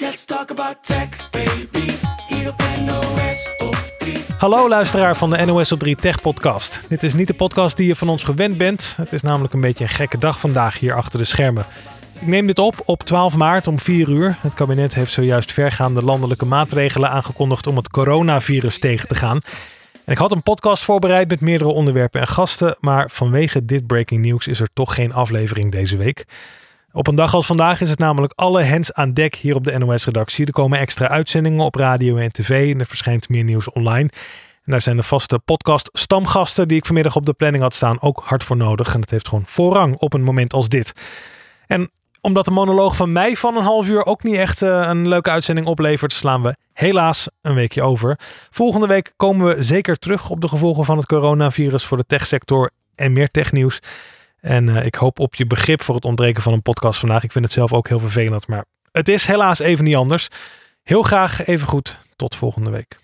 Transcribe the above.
Let's talk about tech, baby. Hier op NOS op 3. Hallo luisteraar van de NOS op 3 Tech podcast. Dit is niet de podcast die je van ons gewend bent. Het is namelijk een beetje een gekke dag vandaag hier achter de schermen. Ik neem dit op op 12 maart om 4 uur. Het kabinet heeft zojuist vergaande landelijke maatregelen aangekondigd om het coronavirus tegen te gaan. En ik had een podcast voorbereid met meerdere onderwerpen en gasten, maar vanwege dit breaking news is er toch geen aflevering deze week. Op een dag als vandaag is het namelijk alle hands aan dek hier op de NOS-redactie. Er komen extra uitzendingen op radio en tv en er verschijnt meer nieuws online. En daar zijn de vaste podcast-stamgasten die ik vanmiddag op de planning had staan ook hard voor nodig. En dat heeft gewoon voorrang op een moment als dit. En omdat de monoloog van mij van een half uur ook niet echt eh, een leuke uitzending oplevert, slaan we helaas een weekje over. Volgende week komen we zeker terug op de gevolgen van het coronavirus voor de techsector en meer technieuws. En eh, ik hoop op je begrip voor het ontbreken van een podcast vandaag. Ik vind het zelf ook heel vervelend, maar het is helaas even niet anders. Heel graag even goed. Tot volgende week.